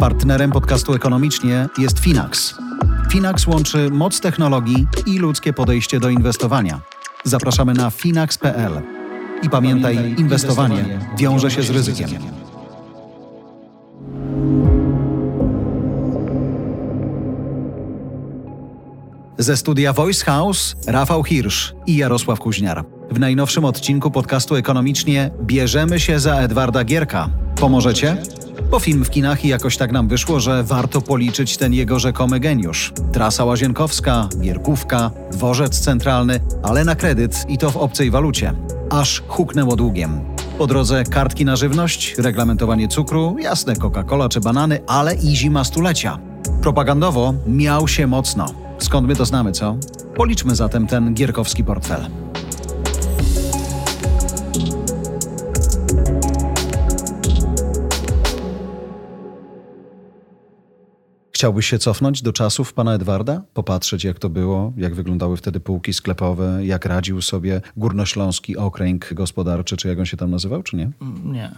Partnerem podcastu Ekonomicznie jest Finax. Finax łączy moc technologii i ludzkie podejście do inwestowania. Zapraszamy na finax.pl. I pamiętaj, inwestowanie wiąże się z ryzykiem. Ze studia Voice House Rafał Hirsch i Jarosław Kuźniar. W najnowszym odcinku podcastu Ekonomicznie bierzemy się za Edwarda Gierka. Pomożecie? Bo film w kinach i jakoś tak nam wyszło, że warto policzyć ten jego rzekomy geniusz. Trasa łazienkowska, Gierkówka, dworzec centralny, ale na kredyt i to w obcej walucie. Aż huknęło długiem. Po drodze kartki na żywność, reglamentowanie cukru, jasne Coca-Cola czy banany, ale i zima stulecia. Propagandowo miał się mocno. Skąd my to znamy, co? Policzmy zatem ten gierkowski portfel. Chciałbyś się cofnąć do czasów pana Edwarda? Popatrzeć, jak to było, jak wyglądały wtedy półki sklepowe, jak radził sobie Górnośląski Okręg Gospodarczy, czy jak on się tam nazywał, czy nie? Nie.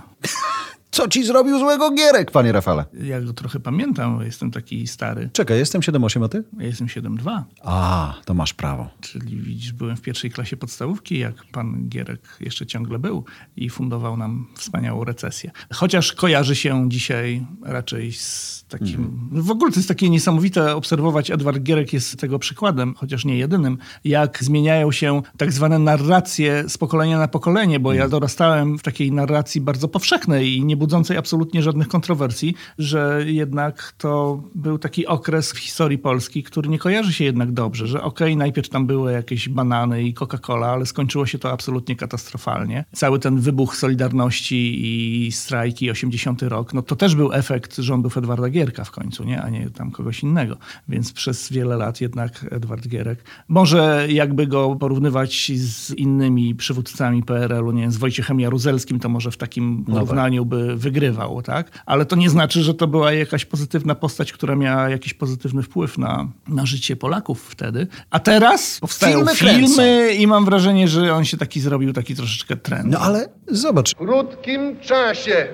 Co ci zrobił złego Gierek, panie Rafale? Ja go trochę pamiętam, bo jestem taki stary. Czekaj, jestem 7-8, a ty? Ja jestem 7,2. A, to masz prawo. Czyli widzisz, byłem w pierwszej klasie podstawówki, jak pan Gierek jeszcze ciągle był i fundował nam wspaniałą recesję. Chociaż kojarzy się dzisiaj raczej z takim... W ogóle to jest takie niesamowite obserwować, Edward Gierek jest tego przykładem, chociaż nie jedynym, jak zmieniają się tak zwane narracje z pokolenia na pokolenie, bo ja dorastałem w takiej narracji bardzo powszechnej i nie budzącej absolutnie żadnych kontrowersji, że jednak to był taki okres w historii Polski, który nie kojarzy się jednak dobrze, że okej, okay, najpierw tam były jakieś banany i Coca-Cola, ale skończyło się to absolutnie katastrofalnie. Cały ten wybuch Solidarności i strajki 80 rok, no to też był efekt rządów Edwarda Gierka w końcu, nie? a nie tam kogoś innego. Więc przez wiele lat jednak Edward Gierek, może jakby go porównywać z innymi przywódcami PRL-u, nie wiem, z Wojciechem Jaruzelskim, to może w takim porównaniu by wygrywał, tak? Ale to nie znaczy, że to była jakaś pozytywna postać, która miała jakiś pozytywny wpływ na, na życie Polaków wtedy. A teraz powstają Filmy filmy, i mam wrażenie, że on się taki zrobił, taki troszeczkę trend. No ale zobacz, W krótkim czasie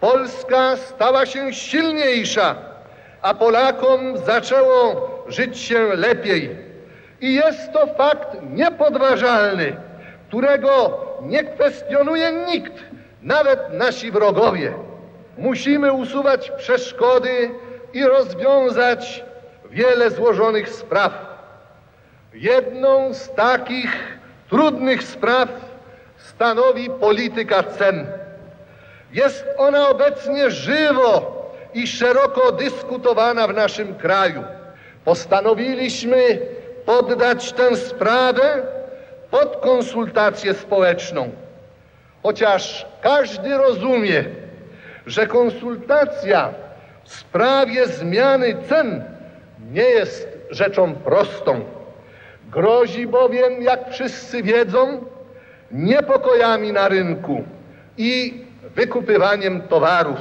Polska stała się silniejsza, a Polakom zaczęło żyć się lepiej. I jest to fakt niepodważalny, którego nie kwestionuje nikt, nawet nasi wrogowie. Musimy usuwać przeszkody i rozwiązać wiele złożonych spraw. Jedną z takich trudnych spraw stanowi polityka cen. Jest ona obecnie żywo i szeroko dyskutowana w naszym kraju. Postanowiliśmy poddać tę sprawę pod konsultację społeczną. Chociaż każdy rozumie, że konsultacja w sprawie zmiany cen nie jest rzeczą prostą. Grozi bowiem, jak wszyscy wiedzą, niepokojami na rynku i wykupywaniem towarów.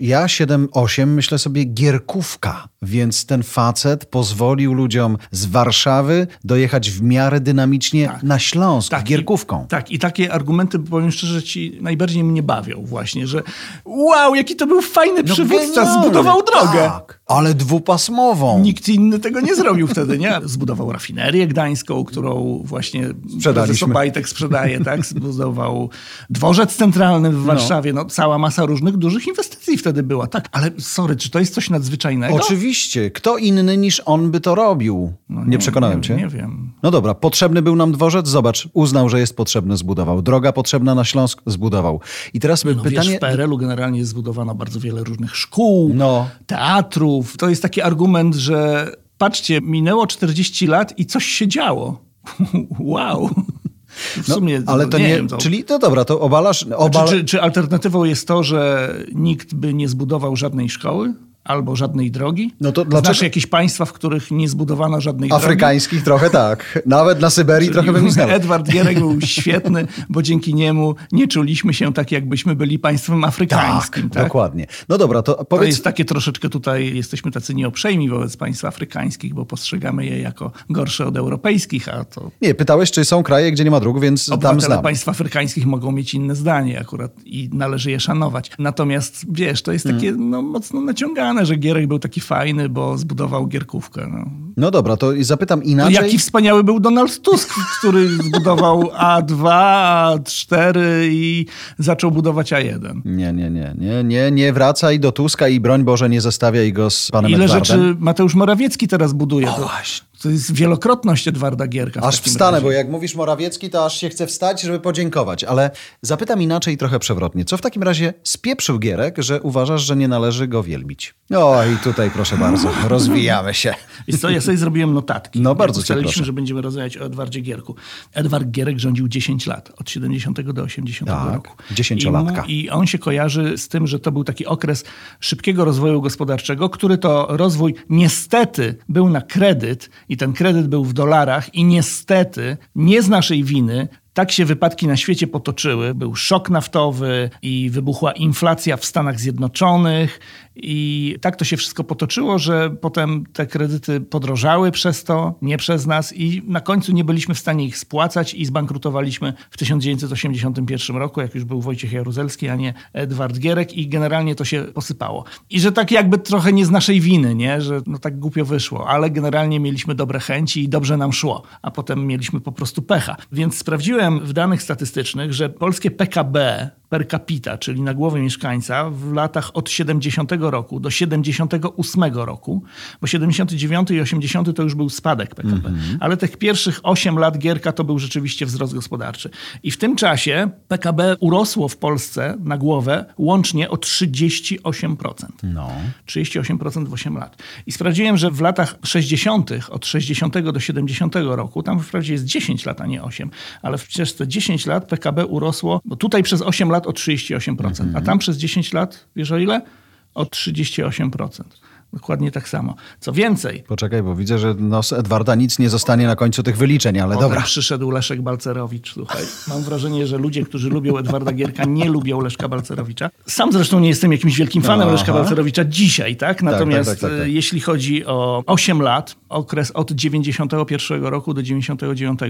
Ja 7-8 myślę sobie gierkówka, więc ten facet pozwolił ludziom z Warszawy dojechać w miarę dynamicznie na Śląsk, Tak, gierkówką. I, tak, i takie argumenty, powiem szczerze, ci najbardziej mnie bawią właśnie, że wow, jaki to był fajny przywódca, No genialny, zbudował drogę. Tak, ale dwupasmową. Nikt inny tego nie zrobił wtedy, nie? Zbudował rafinerię gdańską, którą właśnie prezes Sprzedaliśmy. Obajtek sprzedaje, tak? Zbudował dworzec centralny w Warszawie, no. cała masa różnych dużych inwestycji wtedy była, tak. Ale sorry, czy to jest coś nadzwyczajnego? Oczywiście, kto inny niż on by to robił? No nie, przekonałem nie, cię? Nie wiem. No dobra, potrzebny był nam dworzec, zobacz, uznał, że jest potrzebny, zbudował. Droga potrzebna na Śląsk, zbudował. I teraz No pytanie... wiesz, w PRL-u generalnie zbudowano bardzo wiele różnych szkół, No. teatrów. To jest taki argument, że patrzcie, minęło 40 lat i coś się działo. wow. W No, sumie, ale to nie, wiem, to... czyli to dobra, to obalasz, obal... Czy, czy, czy alternatywą jest to, że nikt by nie zbudował żadnej szkoły? Albo żadnej drogi. No to dlaczego- jakieś państwa, w których nie zbudowano żadnej drogi? Afrykańskich trochę tak. Nawet na Syberii trochę bym znał. Edward Gierek był świetny, bo dzięki niemu nie czuliśmy się tak, jakbyśmy byli państwem afrykańskim. Tak, dokładnie. No dobra, to To powiedz... jest takie troszeczkę tutaj, jesteśmy tacy nieuprzejmi wobec państw afrykańskich, bo postrzegamy je jako gorsze od europejskich, a to Nie, pytałeś, czy są kraje, gdzie nie ma dróg, więc tam znam. państw afrykańskich mogą mieć inne zdanie akurat i należy je szanować. Natomiast wiesz, to jest takie Hmm. no, mocno naciągane, że Gierek był taki fajny, bo zbudował gierkówkę. No. No dobra, to zapytam To inaczej. jaki wspaniały był Donald Tusk, który zbudował A2, A4 i zaczął budować A1. Nie, nie, nie, nie, nie, nie wracaj do Tuska i broń Boże nie zestawiaj go z panem Ile Edwardem. rzeczy Mateusz Morawiecki teraz buduje. O, To, jest wielokrotność Edwarda Gierka. Aż wstanę, razie. bo jak mówisz Morawiecki, to aż się chce wstać, żeby podziękować. Ale zapytam inaczej i trochę przewrotnie. Co w takim razie spieprzył Gierek, że uważasz, że nie należy go wielbić? O, i tutaj proszę bardzo, rozwijamy się. Wiesz co, ja sobie zrobiłem notatki. No, bardzo cię proszę. że będziemy rozmawiać o Edwardzie Gierku. Edward Gierek rządził 10 lat, od 70 do 80 Tak, roku. dziesięciolatka. I, mu- I on się kojarzy z tym, że to był taki okres szybkiego rozwoju gospodarczego, który to rozwój niestety był na kredyt i ten kredyt był w dolarach i niestety, nie z naszej winy, tak się wypadki na świecie potoczyły. Był szok naftowy i wybuchła inflacja w Stanach Zjednoczonych. I tak to się wszystko potoczyło, że potem te kredyty podrożały przez to, nie przez nas, i na końcu nie byliśmy w stanie ich spłacać i zbankrutowaliśmy w 1981 roku, jak już był Wojciech Jaruzelski, a nie Edward Gierek, i generalnie to się posypało. I że tak jakby trochę nie z naszej winy, nie? że no tak głupio wyszło, ale generalnie mieliśmy dobre chęci i dobrze nam szło, a potem mieliśmy po prostu pecha. Więc sprawdziłem w danych statystycznych, że polskie PKB per capita, czyli na głowę mieszkańca w latach od 70 roku do 78 roku, bo 79 i 80 to już był spadek PKB, ale tych pierwszych 8 lat Gierka to był rzeczywiście wzrost gospodarczy. I w tym czasie PKB urosło w Polsce na głowę łącznie o 38%. No. 38% w 8 lat. I sprawdziłem, że w latach 60., od 60 do 70 roku, tam wprawdzie jest 10 lat, a nie 8, ale przez te 10 lat PKB urosło, bo tutaj przez 8 lat o 38%, a tam przez 10 lat, wiesz o ile? O 38%. Dokładnie tak samo. Co więcej, Poczekaj, bo widzę, że no, z Edwarda nic nie zostanie na końcu tych wyliczeń, ale dobra. przyszedł Leszek Balcerowicz, słuchaj. Mam wrażenie, że ludzie, którzy lubią Edwarda Gierka, nie lubią Leszka Balcerowicza. Sam zresztą nie jestem jakimś wielkim fanem Aha. Leszka Balcerowicza dzisiaj, tak? Natomiast tak, tak, tak, tak. e, jeśli chodzi o 8 lat, okres od 91 roku do 99,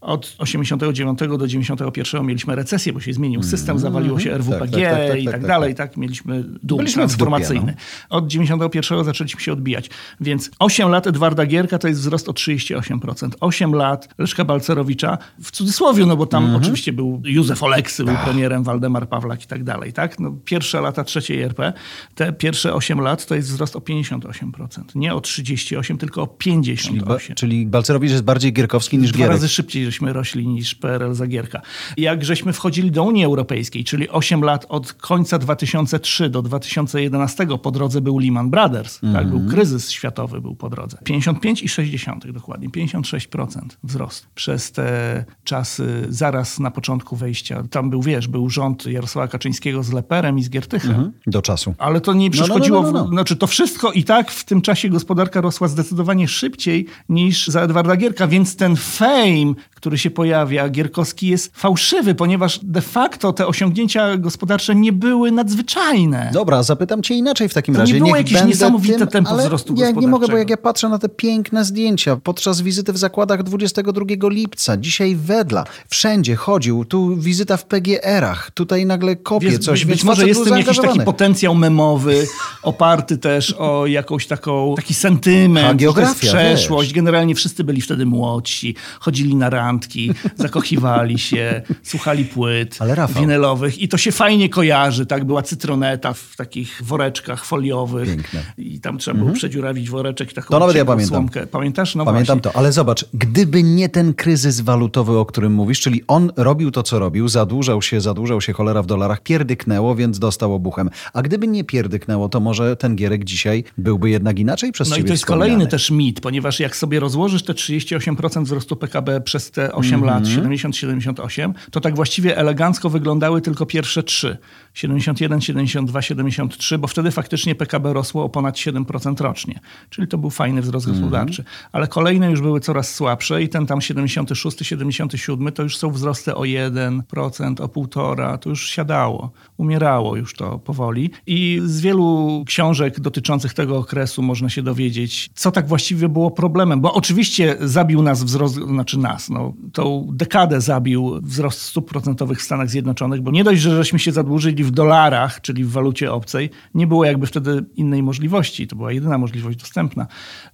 od 89 do 91 mieliśmy recesję, bo się zmienił system, zawaliło się RWPG Tak, tak, tak, tak, i tak, tak tak, dalej, tak. tak? Mieliśmy dół Byliśmy w dupie, transformacyjny. Od 91 zaczęliśmy się odbijać. Więc 8 lat Edwarda Gierka to jest wzrost o 38%. 8 lat Leszka Balcerowicza, w cudzysłowie, no bo tam Mhm. oczywiście był Józef Oleksy, był premierem, Waldemar Pawlak i tak dalej. Tak? No, pierwsze lata trzeciej RP, te pierwsze 8 lat to jest wzrost o 58%. Nie o 38, tylko o Czyli, ba, 58. czyli Balcerowicz jest bardziej gierkowski niż Dwa Gierek. razy szybciej żeśmy rośli niż PRL za Gierka. Jak żeśmy wchodzili do Unii Europejskiej, czyli 8 lat od końca 2003 do 2011 po drodze był Lehman Brothers, tak? Mhm. był kryzys światowy był po drodze. 55 i 60 dokładnie, 56% wzrost przez te czasy zaraz na początku wejścia. Tam był, wiesz, był rząd Jarosława Kaczyńskiego z Leperem i z Giertychem. Mhm. Do czasu. Ale to nie no, no, przeszkodziło, no, no. w- znaczy to wszystko i tak w tym czasie gospodarka rosła zdecydowanie szybciej niż za Edwarda Gierka, więc ten fame, który się pojawia, Gierkowski jest fałszywy, ponieważ de facto te osiągnięcia gospodarcze nie były nadzwyczajne. Dobra, zapytam cię inaczej w takim To nie razie. było Niech jakieś będę niesamowite tym, tempo wzrostu ja nie mogę, bo jak ja patrzę na te piękne zdjęcia podczas wizyty w zakładach 22 lipca, dzisiaj Wedla, wszędzie chodził, tu wizyta w PGR-ach, tutaj nagle kopie Wiesz, coś, być, może jest tym jakiś taki potencjał memowy, oparty też o jakąś taką, taki sentyment, jest Hagiografia, przeszłość. wiesz. Generalnie wszyscy byli wtedy młodsi, chodzili na randki, zakochiwali się, słuchali płyt winylowych i to się fajnie kojarzy, tak? Była cytroneta w takich woreczkach foliowych Piękne. I tam trzeba było przedziurawić woreczek i taką To nawet ja pamiętam. słomkę. Pamiętasz? No Pamiętam właśnie. to, ale zobacz, gdyby nie ten kryzys walutowy, o którym mówisz, czyli on robił to, co robił, zadłużał się, zadłużał się cholera w dolarach, pierdyknęło, więc dostał obuchem. A gdyby nie pierdyknęło, to może ten Gierek dzisiaj byłby jednak inaczej przez No i to jest kolejny też mit, ponieważ jak sobie rozłożysz te 38% wzrostu PKB przez te 8 lat, 70-78, to tak właściwie elegancko wyglądały tylko pierwsze trzy. 71, 72, 73, bo wtedy faktycznie PKB rosło o ponad lat 7% rocznie. Czyli to był fajny wzrost gospodarczy. Ale kolejne już były coraz słabsze i ten tam 76, 77 to już są wzrosty o 1%, o 1,5%. To już siadało. Umierało już to powoli. I z wielu książek dotyczących tego okresu można się dowiedzieć, co tak właściwie było problemem. Bo oczywiście zabił nas wzrost, znaczy nas, no, tą dekadę zabił wzrost stóp procentowych w Stanach Zjednoczonych, bo nie dość, że żeśmy się zadłużyli w dolarach, czyli w walucie obcej, nie było jakby wtedy innej możliwości. To była jedyna możliwość dostępna.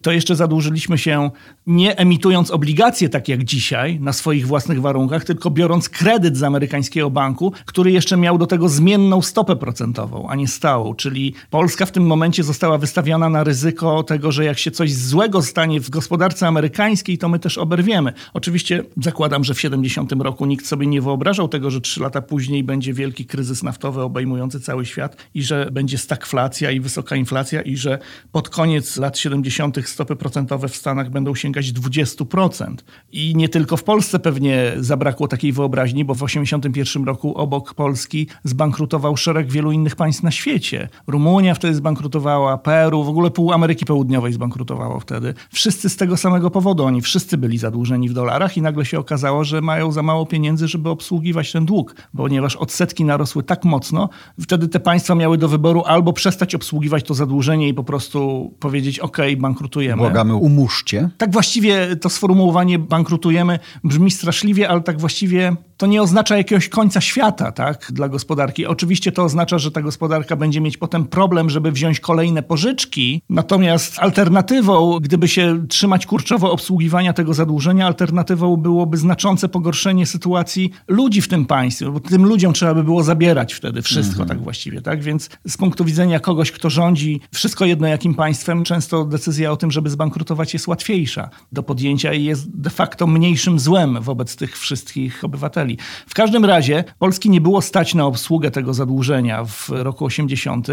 To jeszcze zadłużyliśmy się nie emitując obligacje tak jak dzisiaj na swoich własnych warunkach, tylko biorąc kredyt z amerykańskiego banku, który jeszcze miał do tego zmienną stopę procentową, a nie stałą. Czyli Polska w tym momencie została wystawiona na ryzyko tego, że jak się coś złego stanie w gospodarce amerykańskiej, to my też oberwiemy. Oczywiście zakładam, że w 70 roku nikt sobie nie wyobrażał tego, że trzy lata później będzie wielki kryzys naftowy obejmujący cały świat i że będzie stagflacja i wysoka inflacja i że pod koniec lat 70. stopy procentowe w Stanach będą sięgać 20%. I nie tylko w Polsce pewnie zabrakło takiej wyobraźni, bo w 81 roku obok Polski zbankrutował szereg wielu innych państw na świecie. Rumunia wtedy zbankrutowała, Peru, w ogóle pół Ameryki Południowej zbankrutowało wtedy. Wszyscy z tego samego powodu. Oni wszyscy byli zadłużeni w dolarach i nagle się okazało, że mają za mało pieniędzy, żeby obsługiwać ten dług, ponieważ odsetki narosły tak mocno. Wtedy te państwa miały do wyboru albo przestać obsługiwać to zadłużenie i po prostu powiedzieć, OK, bankrutujemy. Błagamy, umóżcie. Tak właściwie to sformułowanie bankrutujemy brzmi straszliwie, ale tak właściwie to nie oznacza jakiegoś końca świata tak, dla gospodarki. Oczywiście to oznacza, że ta gospodarka będzie mieć potem problem, żeby wziąć kolejne pożyczki. Natomiast alternatywą, gdyby się trzymać kurczowo obsługiwania tego zadłużenia, alternatywą byłoby znaczące pogorszenie sytuacji ludzi w tym państwie, bo tym ludziom trzeba by było zabierać wtedy wszystko tak właściwie. Tak? Więc z punktu widzenia kogoś, kto rządzi, wszystko jedno jakim państwem, często decyzja o tym, żeby zbankrutować jest łatwiejsza do podjęcia i jest de facto mniejszym złem wobec tych wszystkich obywateli. W każdym razie Polski nie było stać na obsługę tego zadłużenia w roku 80,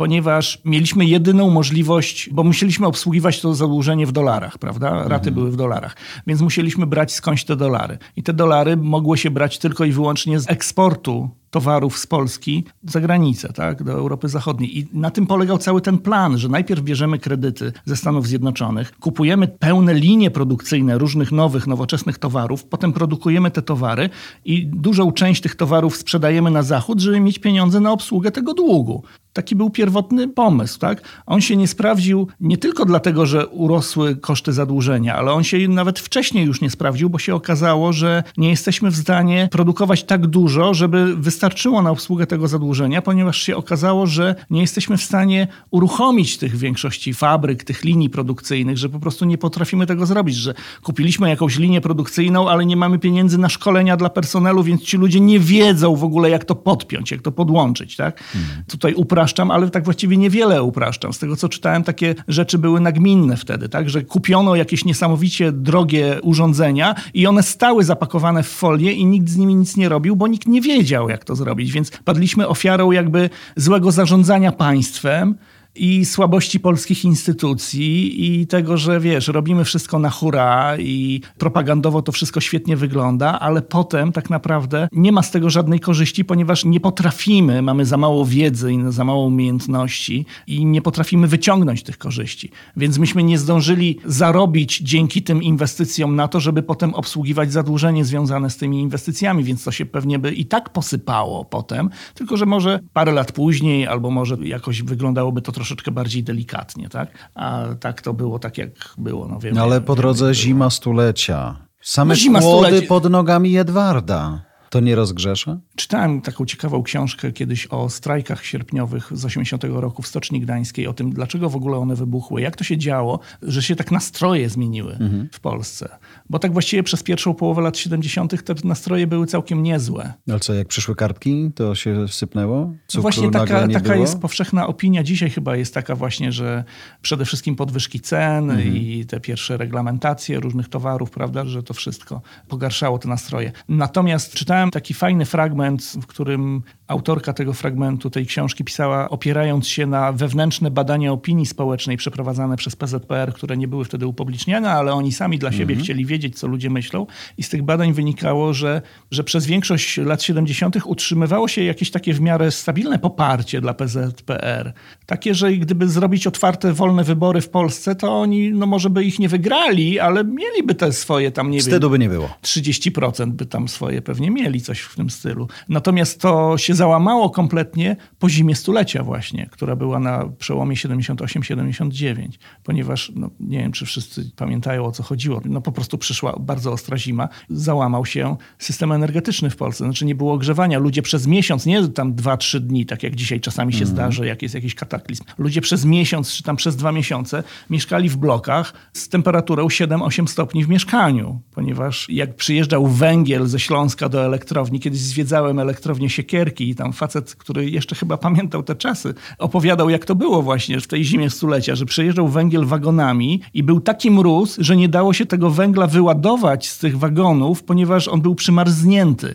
ponieważ mieliśmy jedyną możliwość, bo musieliśmy obsługiwać to zadłużenie w dolarach, prawda? Raty były w dolarach, więc musieliśmy brać skądś te dolary. I te dolary mogły się brać tylko i wyłącznie z eksportu towarów z Polski za granicę, tak, do Europy Zachodniej. I na tym polegał cały ten plan, że najpierw bierzemy kredyty ze Stanów Zjednoczonych, kupujemy pełne linie produkcyjne różnych nowych, nowoczesnych towarów, potem produkujemy te towary i dużą część tych towarów sprzedajemy na zachód, żeby mieć pieniądze na obsługę tego długu. Taki był pierwotny pomysł, tak? On się nie sprawdził nie tylko dlatego, że urosły koszty zadłużenia, ale on się nawet wcześniej już nie sprawdził, bo się okazało, że nie jesteśmy w stanie produkować tak dużo, żeby wystarczyło na obsługę tego zadłużenia, ponieważ się okazało, że nie jesteśmy w stanie uruchomić tych większości fabryk, tych linii produkcyjnych, że po prostu nie potrafimy tego zrobić, że kupiliśmy jakąś linię produkcyjną, ale nie mamy pieniędzy na szkolenia dla personelu, więc ci ludzie nie wiedzą w ogóle, jak to podpiąć, jak to podłączyć, tak? Hmm. Tutaj upraszczam, ale tak właściwie niewiele upraszczam. Z tego, co czytałem, takie rzeczy były nagminne wtedy, tak? Że kupiono jakieś niesamowicie drogie urządzenia i one stały zapakowane w folię i nikt z nimi nic nie robił, bo nikt nie wiedział, jak to zrobić. Więc padliśmy ofiarą jakby złego zarządzania państwem i słabości polskich instytucji i tego, że wiesz, robimy wszystko na hura i propagandowo to wszystko świetnie wygląda, ale potem tak naprawdę nie ma z tego żadnej korzyści, ponieważ nie potrafimy, mamy za mało wiedzy i za mało umiejętności i nie potrafimy wyciągnąć tych korzyści. Więc myśmy nie zdążyli zarobić dzięki tym inwestycjom na to, żeby potem obsługiwać zadłużenie związane z tymi inwestycjami, więc to się pewnie by i tak posypało potem, tylko że może parę lat później albo może jakoś wyglądałoby to troszeczkę bardziej delikatnie, tak? A tak to było tak, jak było. No, wiemy, ale po drodze zima stulecia. Same no, zima kłody pod nogami Jedwarda. To nie rozgrzesza? Czytałem taką ciekawą książkę kiedyś o strajkach sierpniowych z 80 roku w Stoczni Gdańskiej, o tym, dlaczego w ogóle one wybuchły, jak to się działo, że się tak nastroje zmieniły mhm. w Polsce. Bo tak właściwie przez pierwszą połowę lat 70. te nastroje były całkiem niezłe. Ale co, jak przyszły kartki, to się sypnęło? Cukru właśnie taka, taka jest powszechna opinia. Dzisiaj chyba jest taka właśnie, że przede wszystkim podwyżki cen mhm. i te pierwsze reglamentacje różnych towarów, prawda, że to wszystko pogarszało te nastroje. Natomiast czytałem taki fajny fragment, w którym autorka tego fragmentu, tej książki pisała opierając się na wewnętrzne badania opinii społecznej przeprowadzane przez PZPR, które nie były wtedy upubliczniane, ale oni sami dla siebie mhm. chcieli wiedzieć, co ludzie myślą. I z tych badań wynikało, że, że przez większość lat 70. utrzymywało się jakieś takie w miarę stabilne poparcie dla PZPR. Takie, że gdyby zrobić otwarte, wolne wybory w Polsce, to oni, no może by ich nie wygrali, ale mieliby te swoje tam, nie Wstydu wiem... by nie było. 30% by tam swoje pewnie mieli, coś w tym stylu. Natomiast to się załamało kompletnie po zimie stulecia właśnie, która była na przełomie 78-79, ponieważ, no, nie wiem, czy wszyscy pamiętają, o co chodziło. No po prostu przyszła bardzo ostra zima, załamał się system energetyczny w Polsce. Znaczy nie było ogrzewania. Ludzie przez miesiąc, nie tam 2-3 dni, tak jak dzisiaj czasami się mm. zdarzy, jak jest jakiś kataklizm. Ludzie przez miesiąc, czy tam przez dwa miesiące mieszkali w blokach z temperaturą 7-8 stopni w mieszkaniu, ponieważ jak przyjeżdżał węgiel ze Śląska do elektrowni, kiedyś zwiedzałem elektrownię Siekierki i tam facet, który jeszcze chyba pamiętał te czasy, opowiadał jak to było właśnie w tej zimie stulecia, że przyjeżdżał węgiel wagonami i był taki mróz, że nie dało się tego węgla wyładować z tych wagonów, ponieważ on był przymarznięty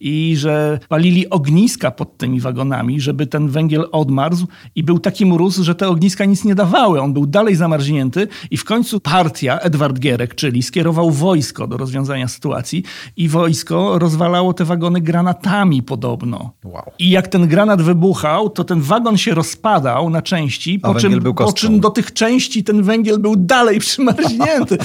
i że palili ogniska pod tymi wagonami, żeby ten węgiel odmarzł i był taki mróz, że te ogniska nic nie dawały. On był dalej zamarznięty i w końcu partia, Edward Gierek, czyli skierował wojsko do rozwiązania sytuacji i wojsko rozwalało te wagony granatami podobno. Wow. I jak ten granat wybuchał, to ten wagon się rozpadał na części, po czym, po czym do tych części ten węgiel był dalej przymarznięty.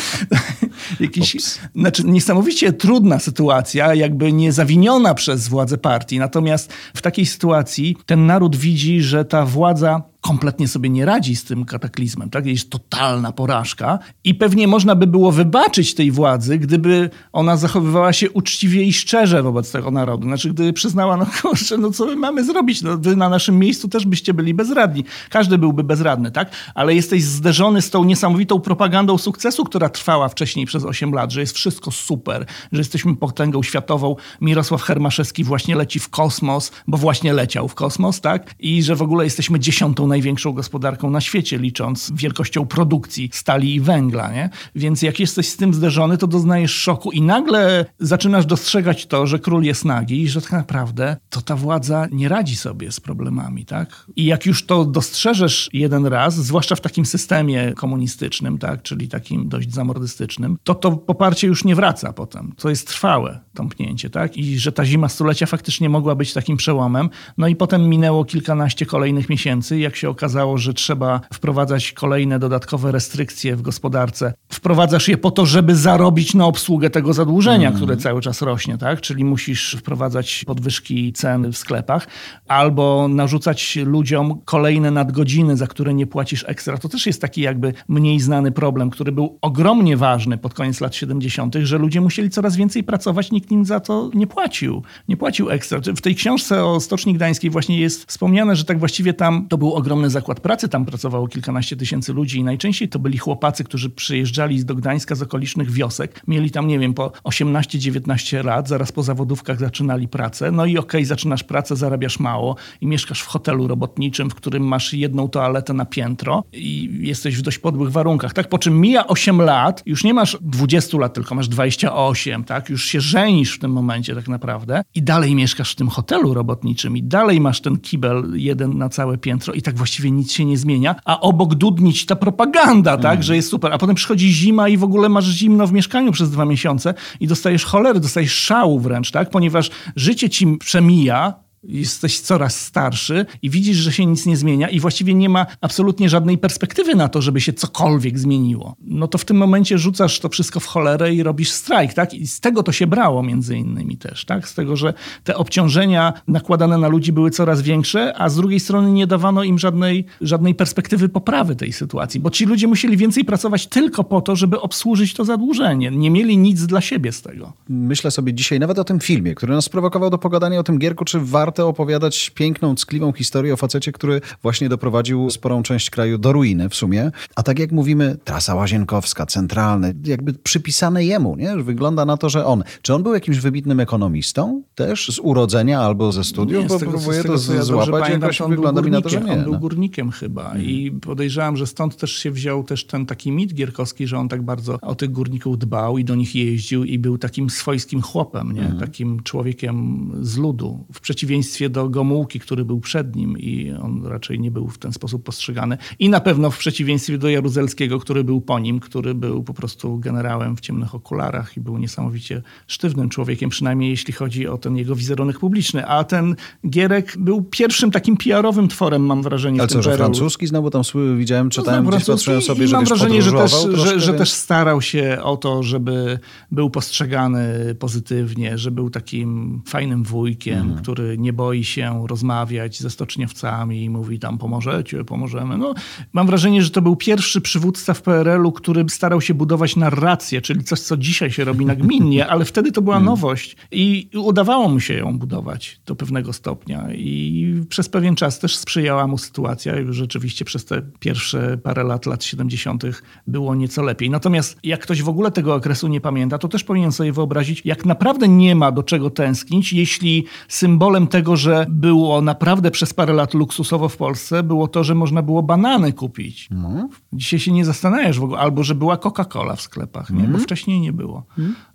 Jakiś, znaczy, niesamowicie trudna sytuacja, jakby nie zawiniona przez władze partii. Natomiast w takiej sytuacji ten naród widzi, że ta władza kompletnie sobie nie radzi z tym kataklizmem, tak? Jest totalna porażka i pewnie można by było wybaczyć tej władzy, gdyby ona zachowywała się uczciwie i szczerze wobec tego narodu. Znaczy, gdyby przyznała, no kurczę, no co my mamy zrobić? No, wy na naszym miejscu też byście byli bezradni. Każdy byłby bezradny, tak? Ale jesteś zderzony z tą niesamowitą propagandą sukcesu, która trwała wcześniej przez 8 lat, że jest wszystko super, że jesteśmy potęgą światową. Mirosław Hermaszewski właśnie leci w kosmos, bo właśnie leciał w kosmos, tak? I że w ogóle jesteśmy dziesiątą największą gospodarką na świecie, licząc wielkością produkcji stali i węgla. Nie? Więc jak jesteś z tym zderzony, to doznajesz szoku i nagle zaczynasz dostrzegać to, że król jest nagi i że tak naprawdę to ta władza nie radzi sobie z problemami. Tak? I jak już to dostrzeżesz jeden raz, zwłaszcza w takim systemie komunistycznym, tak? czyli takim dość zamordystycznym, to to poparcie już nie wraca potem. To jest trwałe tąpnięcie. Tak? I że ta zima stulecia faktycznie mogła być takim przełomem. No i potem minęło kilkanaście kolejnych miesięcy, jak się okazało, że trzeba wprowadzać kolejne dodatkowe restrykcje w gospodarce. Wprowadzasz je po to, żeby zarobić na obsługę tego zadłużenia, mm. które cały czas rośnie, tak? Czyli musisz wprowadzać podwyżki cen w sklepach albo narzucać ludziom kolejne nadgodziny, za które nie płacisz ekstra. To też jest taki jakby mniej znany problem, który był ogromnie ważny pod koniec lat 70., że ludzie musieli coraz więcej pracować, nikt im za to nie płacił. Nie płacił ekstra. W tej książce o Stoczni Gdańskiej właśnie jest wspomniane, że tak właściwie tam to był ogromny zakład pracy, tam pracowało kilkanaście tysięcy ludzi i najczęściej to byli chłopacy, którzy przyjeżdżali do Gdańska z okolicznych wiosek. Mieli tam, nie wiem, po 18-19 lat, zaraz po zawodówkach zaczynali pracę. No i okej, okay, zaczynasz pracę, zarabiasz mało i mieszkasz w hotelu robotniczym, w którym masz jedną toaletę na piętro i jesteś w dość podłych warunkach, tak? Po czym mija 8 lat, już nie masz 20 lat, tylko masz 28, tak? Już się żenisz w tym momencie tak naprawdę i dalej mieszkasz w tym hotelu robotniczym i dalej masz ten kibel jeden na całe piętro i tak właściwie nic się nie zmienia, a obok dudnić ta propaganda, tak, mm. że jest super, a potem przychodzi zima i w ogóle masz zimno w mieszkaniu przez dwa miesiące i dostajesz cholery, dostajesz szału wręcz, tak, ponieważ życie ci przemija, jesteś coraz starszy i widzisz, że się nic nie zmienia i właściwie nie ma absolutnie żadnej perspektywy na to, żeby się cokolwiek zmieniło. No to w tym momencie rzucasz to wszystko w cholerę i robisz strajk, tak? I z tego to się brało między innymi też, tak? Z tego, że te obciążenia nakładane na ludzi były coraz większe, a z drugiej strony nie dawano im żadnej, żadnej perspektywy poprawy tej sytuacji, bo ci ludzie musieli więcej pracować tylko po to, żeby obsłużyć to zadłużenie. Nie mieli nic dla siebie z tego. Myślę sobie dzisiaj nawet o tym filmie, który nas prowokował do pogadania o tym Gierku, czy warto warto opowiadać piękną, ckliwą historię o facecie, który właśnie doprowadził sporą część kraju do ruiny w sumie. A tak jak mówimy, trasa łazienkowska, centralny, jakby przypisane jemu, nie? Wygląda na to, że on. Czy on był jakimś wybitnym ekonomistą też z urodzenia albo ze studiów? Nie, bo tego, próbuję to ja złapać jakoś wygląda mi na to, że nie. On był no. górnikiem chyba hmm. i podejrzewam, że stąd też się wziął też ten taki mit gierkowski, że on tak bardzo o tych górników dbał i do nich jeździł i był takim swojskim chłopem, nie? Hmm. Takim człowiekiem z ludu. W przeciwieństwie przeciwieństwie do Gomułki, który był przed nim i on raczej nie był w ten sposób postrzegany. I na pewno w przeciwieństwie do Jaruzelskiego, który był po nim, który był po prostu generałem w ciemnych okularach i był niesamowicie sztywnym człowiekiem, przynajmniej jeśli chodzi o ten jego wizerunek publiczny. A ten Gierek był pierwszym takim PR-owym tworem, mam wrażenie. Ale co, że francuski znowu tam widziałem, czytałem, No, gdzieś francuski patrzyłem sobie, że mam wrażenie, że też, że, troszkę, że więc- też starał się o to, żeby był postrzegany pozytywnie, że był takim fajnym wujkiem, Mhm. który nie boi się rozmawiać ze stoczniowcami i mówi tam pomożecie, pomożemy. No, mam wrażenie, że to był pierwszy przywódca w PRL-u, który starał się budować narrację, czyli coś, co dzisiaj się robi nagminnie, ale wtedy to była Mhm. nowość i udawało mu się ją budować do pewnego stopnia i przez pewien czas też sprzyjała mu sytuacja i rzeczywiście przez te pierwsze parę lat, lat 70. było nieco lepiej. Natomiast jak ktoś w ogóle tego okresu nie pamięta, to też powinien sobie wyobrazić, jak naprawdę nie ma do czego tęsknić, jeśli symbolem tego, że było naprawdę przez parę lat luksusowo w Polsce, było to, że można było banany kupić. No. Dzisiaj się nie zastanawiasz w ogóle, albo że była Coca-Cola w sklepach, nie? bo wcześniej nie było.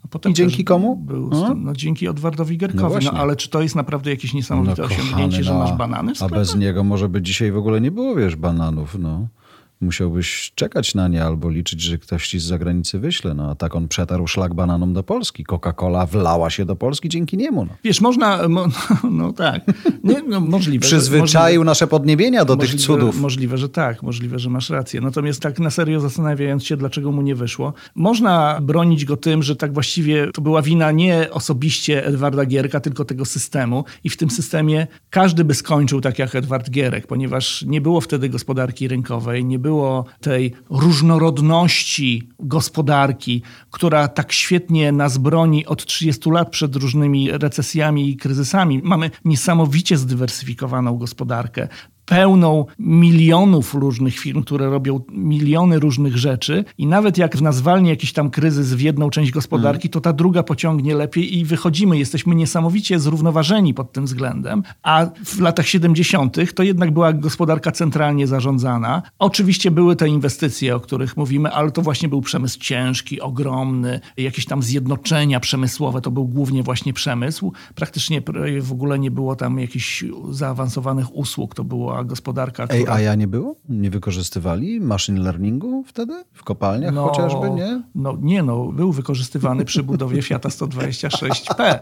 A potem Mhm. I dzięki komu? Był, No. no, dzięki Odwardowi No Gierkowi. No, właśnie. ale czy to jest naprawdę jakieś niesamowite osiągnięcie, że no, masz banany w A sklepach? bez niego może by dzisiaj w ogóle nie było, wiesz, bananów, no. Musiałbyś czekać na nie albo liczyć, że ktoś ci z zagranicy wyśle. No a tak on przetarł szlak bananom do Polski. Coca-Cola wlała się do Polski dzięki niemu. No. Wiesz, można, mo, no tak, nie, no, możliwe. Przyzwyczaił nasze podniebienia do tych Możliwe- cudów. Możliwe, że tak, możliwe, że masz rację. Natomiast tak na serio zastanawiając się, dlaczego mu nie wyszło, można bronić go tym, że tak właściwie to była wina nie osobiście Edwarda Gierka, tylko tego systemu. I w tym systemie każdy by skończył tak jak Edward Gierek, ponieważ nie było wtedy gospodarki rynkowej, nie było tej różnorodności gospodarki, która tak świetnie nas broni od 30 lat przed różnymi recesjami i kryzysami. Mamy niesamowicie zdywersyfikowaną gospodarkę pełną milionów różnych firm, które robią miliony różnych rzeczy i nawet jak w nas jakiś tam kryzys w jedną część gospodarki, to ta druga pociągnie lepiej i wychodzimy. Jesteśmy niesamowicie zrównoważeni pod tym względem, a w latach 70. to jednak była gospodarka centralnie zarządzana. Oczywiście były te inwestycje, o których mówimy, ale to właśnie był przemysł ciężki, ogromny, jakieś tam zjednoczenia przemysłowe, to był głównie właśnie przemysł. Praktycznie pr- w ogóle nie było tam jakichś zaawansowanych usług, to była gospodarka, która... Ej, a ja nie było? Nie wykorzystywali machine learningu wtedy? W kopalniach chociażby, nie? No nie, no, był wykorzystywany przy budowie Fiata 126P.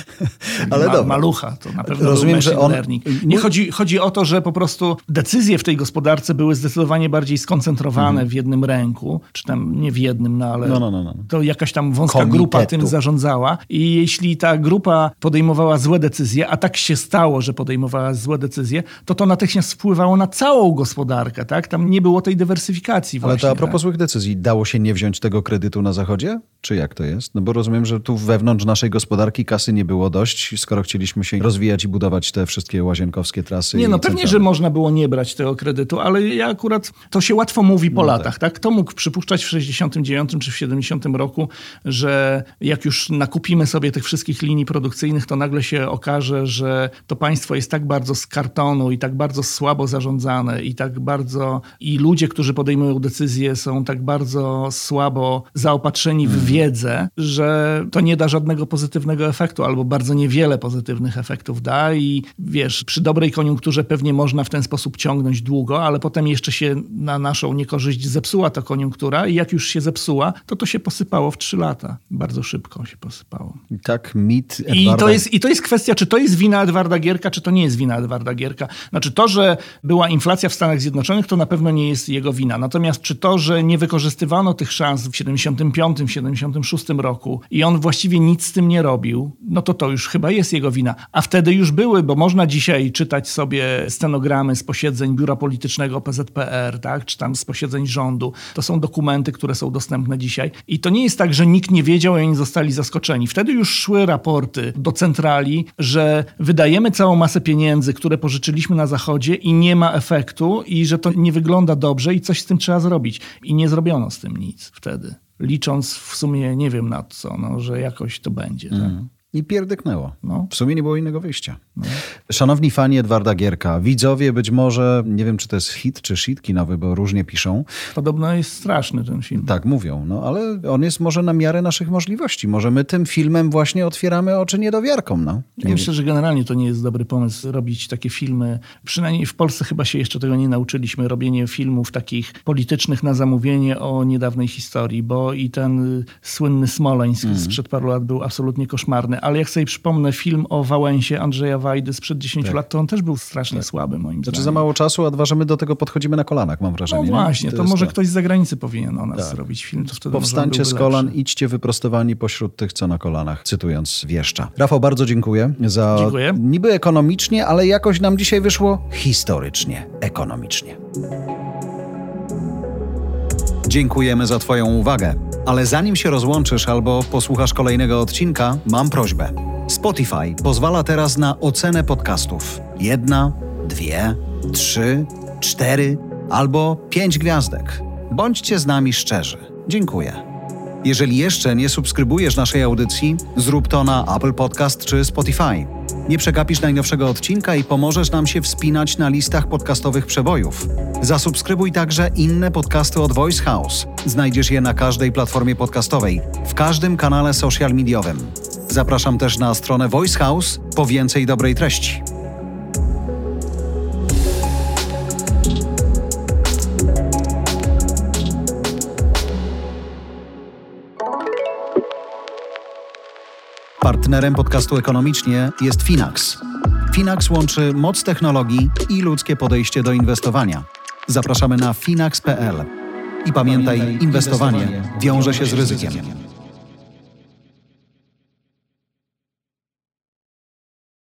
Ale Ma, dobra. Malucha, to na pewno Rozumiem, był że machine on- learning. Nie chodzi, chodzi o to, że po prostu decyzje w tej gospodarce były zdecydowanie bardziej skoncentrowane w jednym ręku, czy tam nie w jednym, no ale Mhm. No, no, no, no. to jakaś tam wąska Komitetu. grupa tym zarządzała i jeśli ta grupa podejmowała złe decyzje, a tak się stało, że podejmowała złe decyzje, to to natychmiast wpływało na całą gospodarkę, tak? Tam nie było tej dywersyfikacji Ale właśnie. to a tak? propos złych decyzji, dało się nie wziąć tego kredytu na Zachodzie? Czy jak to jest? No bo rozumiem, że tu wewnątrz naszej gospodarki kasy nie było dość, skoro chcieliśmy się rozwijać i budować te wszystkie łazienkowskie trasy. Nie, no pewnie, że można było nie brać tego kredytu, ale ja akurat, to się łatwo mówi No po latach, tak. Kto mógł przypuszczać w 69 czy w 70 roku, że jak już nakupimy sobie tych wszystkich linii produkcyjnych, to nagle się okaże, że to państwo jest tak bardzo z kartonu i tak bardzo słabo zarządzane i tak bardzo, i ludzie, którzy podejmują decyzje są tak bardzo słabo zaopatrzeni w wiedzę, że to nie da żadnego pozytywnego efektu albo bardzo niewiele pozytywnych efektów da i wiesz, przy dobrej koniunkturze pewnie można w ten sposób ciągnąć długo, ale potem jeszcze się na naszą niekorzyść zepsuła ta koniunktura i jak już się zepsuła, to to się posypało w trzy lata. Bardzo szybko się posypało. I tak mit I Edwarda... to, jest, I to jest kwestia, czy to jest wina Edwarda Gierka, czy to nie jest wina Edwarda Gierka. Znaczy to, że była inflacja w Stanach Zjednoczonych, to na pewno nie jest jego wina. Natomiast czy to, że nie wykorzystywano tych szans w 75, w 76 roku i on właściwie nic z tym nie robił, no to to już chyba jest jego wina. A wtedy już były, bo można dzisiaj czytać sobie stenogramy z posiedzeń Biura Politycznego PZPR, tak? czy tam z posiedzeń rządu. To są dokumenty, które są dostępne dzisiaj. I to nie jest tak, że nikt nie wiedział i oni zostali zaskoczeni. Wtedy już szły raporty do centrali, że wydajemy całą masę pieniędzy, które pożyczyliśmy na Zachodzie i nie ma efektu i że to nie wygląda dobrze i coś z tym trzeba zrobić. I nie zrobiono z tym nic wtedy. Licząc w sumie nie wiem na co, no, że jakoś to będzie. Tak? I pierdyknęło. No. W sumie nie było innego wyjścia. Szanowni fani Edwarda Gierka, widzowie być może, nie wiem czy to jest hit czy shit kinowy, bo różnie piszą. Podobno jest straszny ten film. Tak mówią, no ale on jest może na miarę naszych możliwości. Może my tym filmem właśnie otwieramy oczy niedowiarkom. No. Ja myślę, że generalnie to nie jest dobry pomysł robić takie filmy. Przynajmniej w Polsce chyba się jeszcze tego nie nauczyliśmy. Robienie filmów takich politycznych na zamówienie o niedawnej historii, bo i ten słynny Smoleńsk Mhm. sprzed paru lat był absolutnie koszmarny. Ale jak sobie przypomnę film o Wałęsie Andrzeja Wajdy sprzed 10 lat, to on też był strasznie słaby moim Tak. Znaczy zdaniem. za mało czasu, a dwa, że my do tego podchodzimy na kolanach, mam no wrażenie. nie? właśnie, to, jest może to. ktoś z zagranicy powinien o nas zrobić film. To wtedy Powstańcie z kolan, lepszy. idźcie wyprostowani pośród tych, co na kolanach, cytując wieszcza. Rafał, bardzo dziękuję za Dziękuję. niby ekonomicznie, ale jakoś nam dzisiaj wyszło historycznie, ekonomicznie. Dziękujemy za Twoją uwagę. Ale zanim się rozłączysz albo posłuchasz kolejnego odcinka, mam prośbę. Spotify pozwala teraz na ocenę podcastów. Jedna, dwie, trzy, cztery albo pięć gwiazdek. Bądźcie z nami szczerzy. Dziękuję. Jeżeli jeszcze nie subskrybujesz naszej audycji, zrób to na Apple Podcast czy Spotify. Nie przegapisz najnowszego odcinka i pomożesz nam się wspinać na listach podcastowych przebojów. Zasubskrybuj także inne podcasty od Voice House. Znajdziesz je na każdej platformie podcastowej, w każdym kanale social mediowym. Zapraszam też na stronę Voice House po więcej dobrej treści. Partnerem podcastu ekonomicznie jest Finax. Finax łączy moc technologii i ludzkie podejście do inwestowania. Zapraszamy na finax.pl. I pamiętaj, inwestowanie wiąże się z ryzykiem.